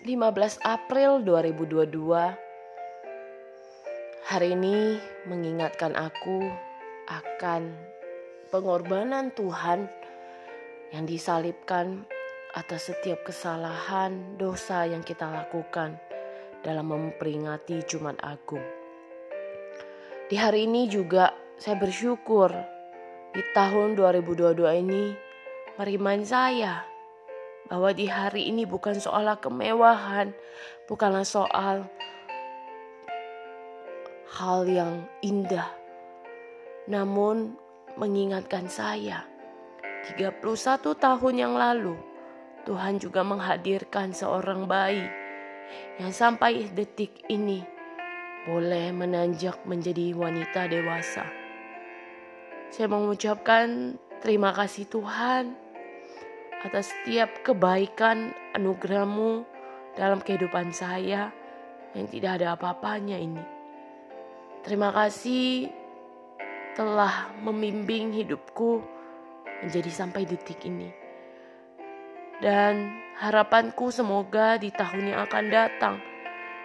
15 April 2022 Hari ini mengingatkan aku akan pengorbanan Tuhan yang disalibkan atas setiap kesalahan dosa yang kita lakukan dalam memperingati Jumat Agung. Di hari ini juga saya bersyukur di tahun 2022 ini merimain saya bahwa di hari ini bukan soal kemewahan, bukanlah soal hal yang indah. Namun mengingatkan saya 31 tahun yang lalu Tuhan juga menghadirkan seorang bayi yang sampai detik ini boleh menanjak menjadi wanita dewasa. Saya mengucapkan terima kasih Tuhan atas setiap kebaikan anugerahmu dalam kehidupan saya yang tidak ada apa-apanya ini. Terima kasih telah membimbing hidupku menjadi sampai detik ini. Dan harapanku semoga di tahun yang akan datang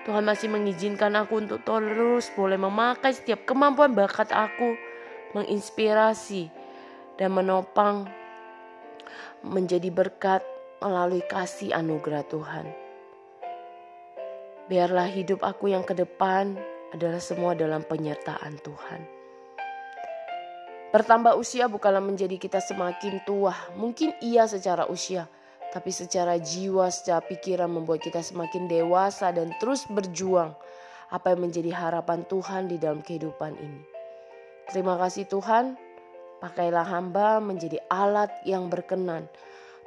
Tuhan masih mengizinkan aku untuk terus boleh memakai setiap kemampuan bakat aku menginspirasi dan menopang menjadi berkat melalui kasih anugerah Tuhan. Biarlah hidup aku yang ke depan adalah semua dalam penyertaan Tuhan. Bertambah usia bukanlah menjadi kita semakin tua. Mungkin iya secara usia, tapi secara jiwa, secara pikiran membuat kita semakin dewasa dan terus berjuang apa yang menjadi harapan Tuhan di dalam kehidupan ini. Terima kasih Tuhan. Pakailah hamba menjadi alat yang berkenan,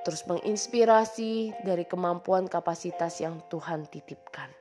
terus menginspirasi dari kemampuan kapasitas yang Tuhan titipkan.